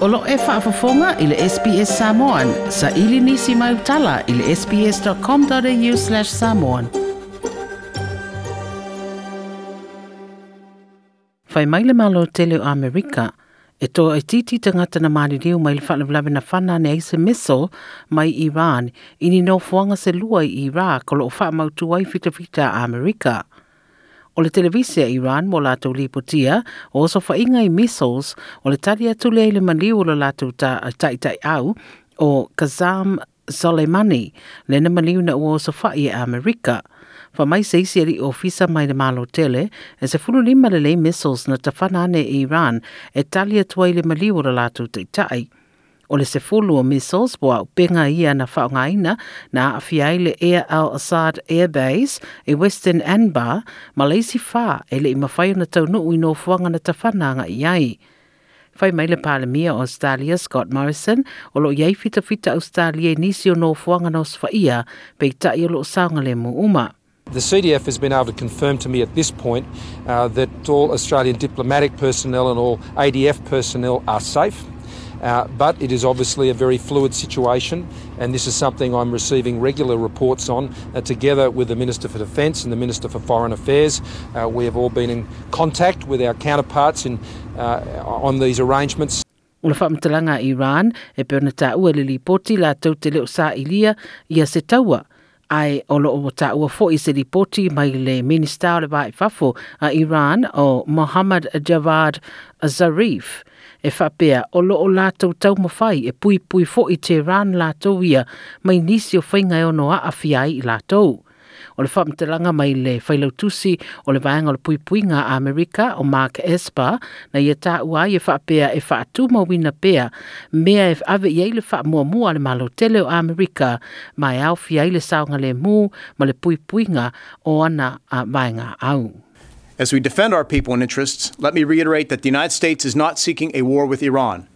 Olo e whaafafonga i le SPS Samoan. Sa ili nisi mai utala i le sps.com.au slash samoan. Whai mai le malo tele o Amerika, e tō e titi tangata na maari mai le whanavlawe na whana ne aise miso mai Iran, ini no fuanga se lua i Iraq kolo lo o wha mautu ai fita fita Amerika. O le televisia Iran mo lātou lipotia o so whainga i missiles o le tari atu le le maliu o le lātou ta, tai tai au o Kazam Soleimani le na maliu na ua o so whai e Amerika. Fa mai se isi ari ofisa mai le malo tele e se fulu lima le le missiles na ta whanane Iran e tali atuai le maliu o le lātou tai tai. O le sefulu o missiles boa o penga ia na whaongaina na awhiai le Air al-Assad Air Base e Western Anbar, ma leisi wha e le ima whai na taunu ui no fuanga na tawhananga i ai. Whai mai le palemia o Australia Scott Morrison o lo iai fita fita Australia nisi o no fuanga na oswhaia pe i tai o lo saunga le muuma. The CDF has been able to confirm to me at this point uh, that all Australian diplomatic personnel and all ADF personnel are safe. Uh, but it is obviously a very fluid situation, and this is something I'm receiving regular reports on. Uh, together with the Minister for Defence and the Minister for Foreign Affairs, uh, we have all been in contact with our counterparts in, uh, on these arrangements. O le whaamatalanga Iran e peona tā ua le lipoti la tau te leo sa ilia ia se taua. Ai o lo o tā ua fo i se lipoti mai le minista o le vai fafo a Iran o Mohammad Javad Zarif e whapea o lo o lātou tau mawhai e pui pui fo i te rān lātou ia mai nisi o whainga e ono a awhiai i lātou. O le whamtelanga mai le whailau tusi o le vaenga o le pui pui ngā Amerika o Mark Esper na ia tā ua i e whapea e whaatu mawina pea mea e ave i eile wha mua mua le malo tele o Amerika mai au whiai le saunga le mū ma le pui pui ngā o ana a vaenga au. As we defend our people and interests, let me reiterate that the United States is not seeking a war with Iran,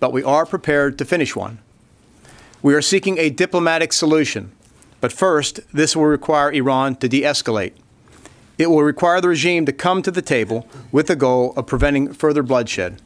but we are prepared to finish one. We are seeking a diplomatic solution, but first, this will require Iran to de escalate. It will require the regime to come to the table with the goal of preventing further bloodshed.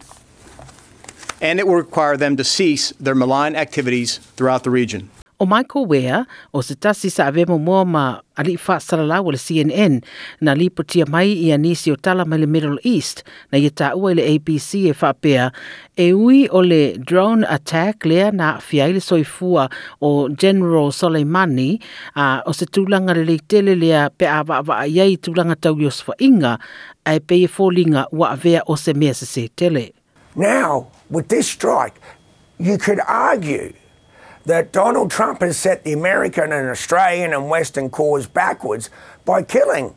And it will require them to cease their malign activities throughout the region. O Michael Ware, o se tasi sa avemo mua ma ali fa salalau le CNN na lipotia mai i anisi o tala mai le Middle East na ia ta ua le ABC e whapea e ui o le drone attack lea na fiai le soifua o General Soleimani a o se tūlanga le leitele lea pe a wa wa iai tūlanga tau Yosfa Inga ai pe e fōlinga wa avea o se mea se se tele. Now, with this strike, you could argue that Donald Trump has set the American and Australian and Western cause backwards by killing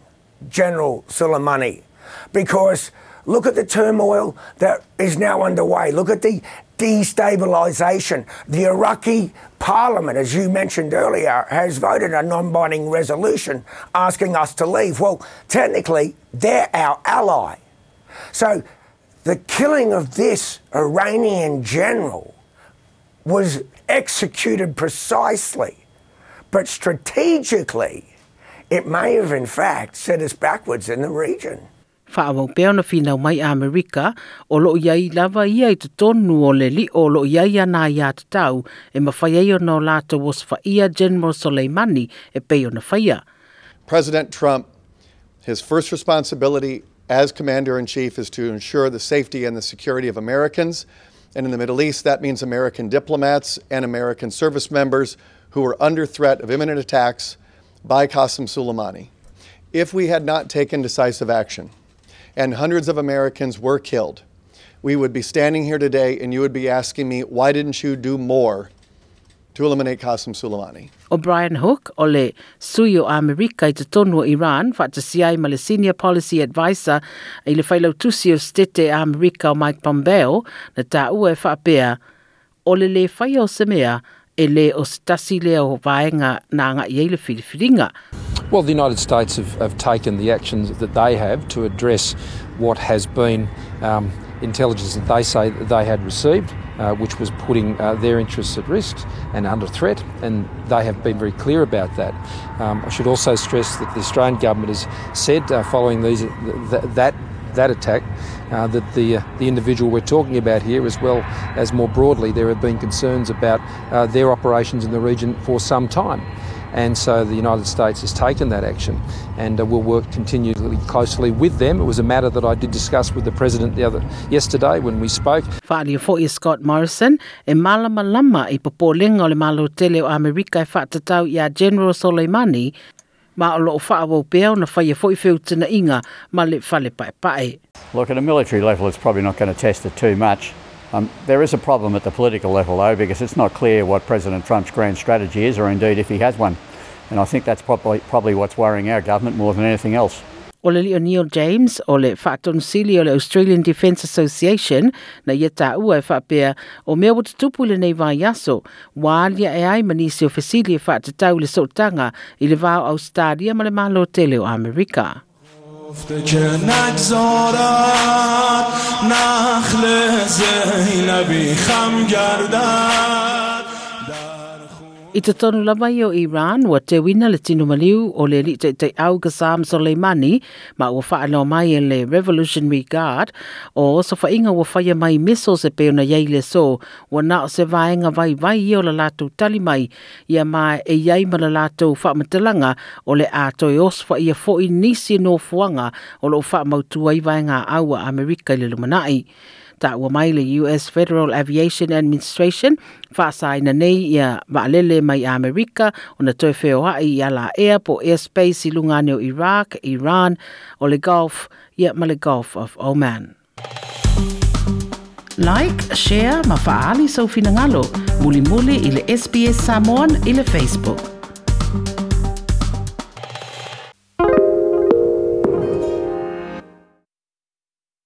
General Soleimani. Because look at the turmoil that is now underway. Look at the destabilisation. The Iraqi parliament, as you mentioned earlier, has voted a non binding resolution asking us to leave. Well, technically, they're our ally. So the killing of this Iranian general was executed precisely, but strategically, it may have in fact set us backwards in the region. Whaawau pēo na whinau mai Amerika, o lo iai lava ia i te tonu o le li o lo iai ana i ata tau, e mawhai ai o no lata was whaia General Soleimani e peo na whaia. President Trump, his first responsibility as Commander-in-Chief is to ensure the safety and the security of Americans, and in the Middle East, that means American diplomats and American service members who were under threat of imminent attacks by Qasem Soleimani. If we had not taken decisive action and hundreds of Americans were killed, we would be standing here today and you would be asking me, why didn't you do more to eliminate Qasem Soleimani? O Brian Hook o le sui o Amerika i te tonu o Iran, whaatasiai ma le Senior Policy Advisor i le whailau tusi o stete Amerika o Mike Pompeo na tā ua e whaapea o le le whai o semea e le o stasi lea o vaenga nā ngā i eile whiriwhiringa. Well, the United States have, have taken the actions that they have to address what has been um, intelligence that they say that they had received. Uh, which was putting uh, their interests at risk and under threat, and they have been very clear about that. Um, I should also stress that the Australian government has said, uh, following these th- that that attack, uh, that the, uh, the individual we're talking about here, as well as more broadly, there have been concerns about uh, their operations in the region for some time. And so the United States has taken that action and uh, will work continually closely with them. It was a matter that I did discuss with the President the other yesterday when we spoke. Whaalia fo i Scott Morrison e malama lama i popolenga o le malo tele o Amerika e whaatatau i a General Soleimani ma o loo whaawau pēo na whaia fo i whiutina inga ma le whale pae pae. Look, at a military level, it's probably not going to test it too much. Um, there is a problem at the political level, though, because it's not clear what President Trump's grand strategy is, or indeed if he has one. And I think that's probably, probably what's worrying our government more than anything else. O le Leo Neil James o le whaatonu sili o le Australian Defence Association na ia tā ua e whaapea o mea wata tupu le nei vai aso wālia e ai manisi o fesili e whaatatau le sotanga i le vāo Australia ma le malo tele o Amerika. گفته که نگذارد نخل زینبی خم گردد I te tonu lava i o Iran, wa te wina le tino maliu o le li te te au Qasam Soleimani, ma ua whaano mai e le Revolutionary Guard, o so whainga ua whaia mai missiles se peo na iei le so, wa na o se vaenga vai vai i o la lātou tali mai, ia mai e iei ma la lātou whaamatalanga o le ātoi oswa ia fo i nisi no fuanga o lo whaamautua i vaenga aua Amerika i le lumanai. Ta ua mai le US Federal Aviation Administration whaasai na nei ia maalele mai Amerika o na toi wheo hai i ala air po airspace i lungane o Iraq, Iran o le Gulf, ia ma le Gulf of Oman. Like, share, ma faali sau finangalo, muli muli i le SBS Samoan i le Facebook.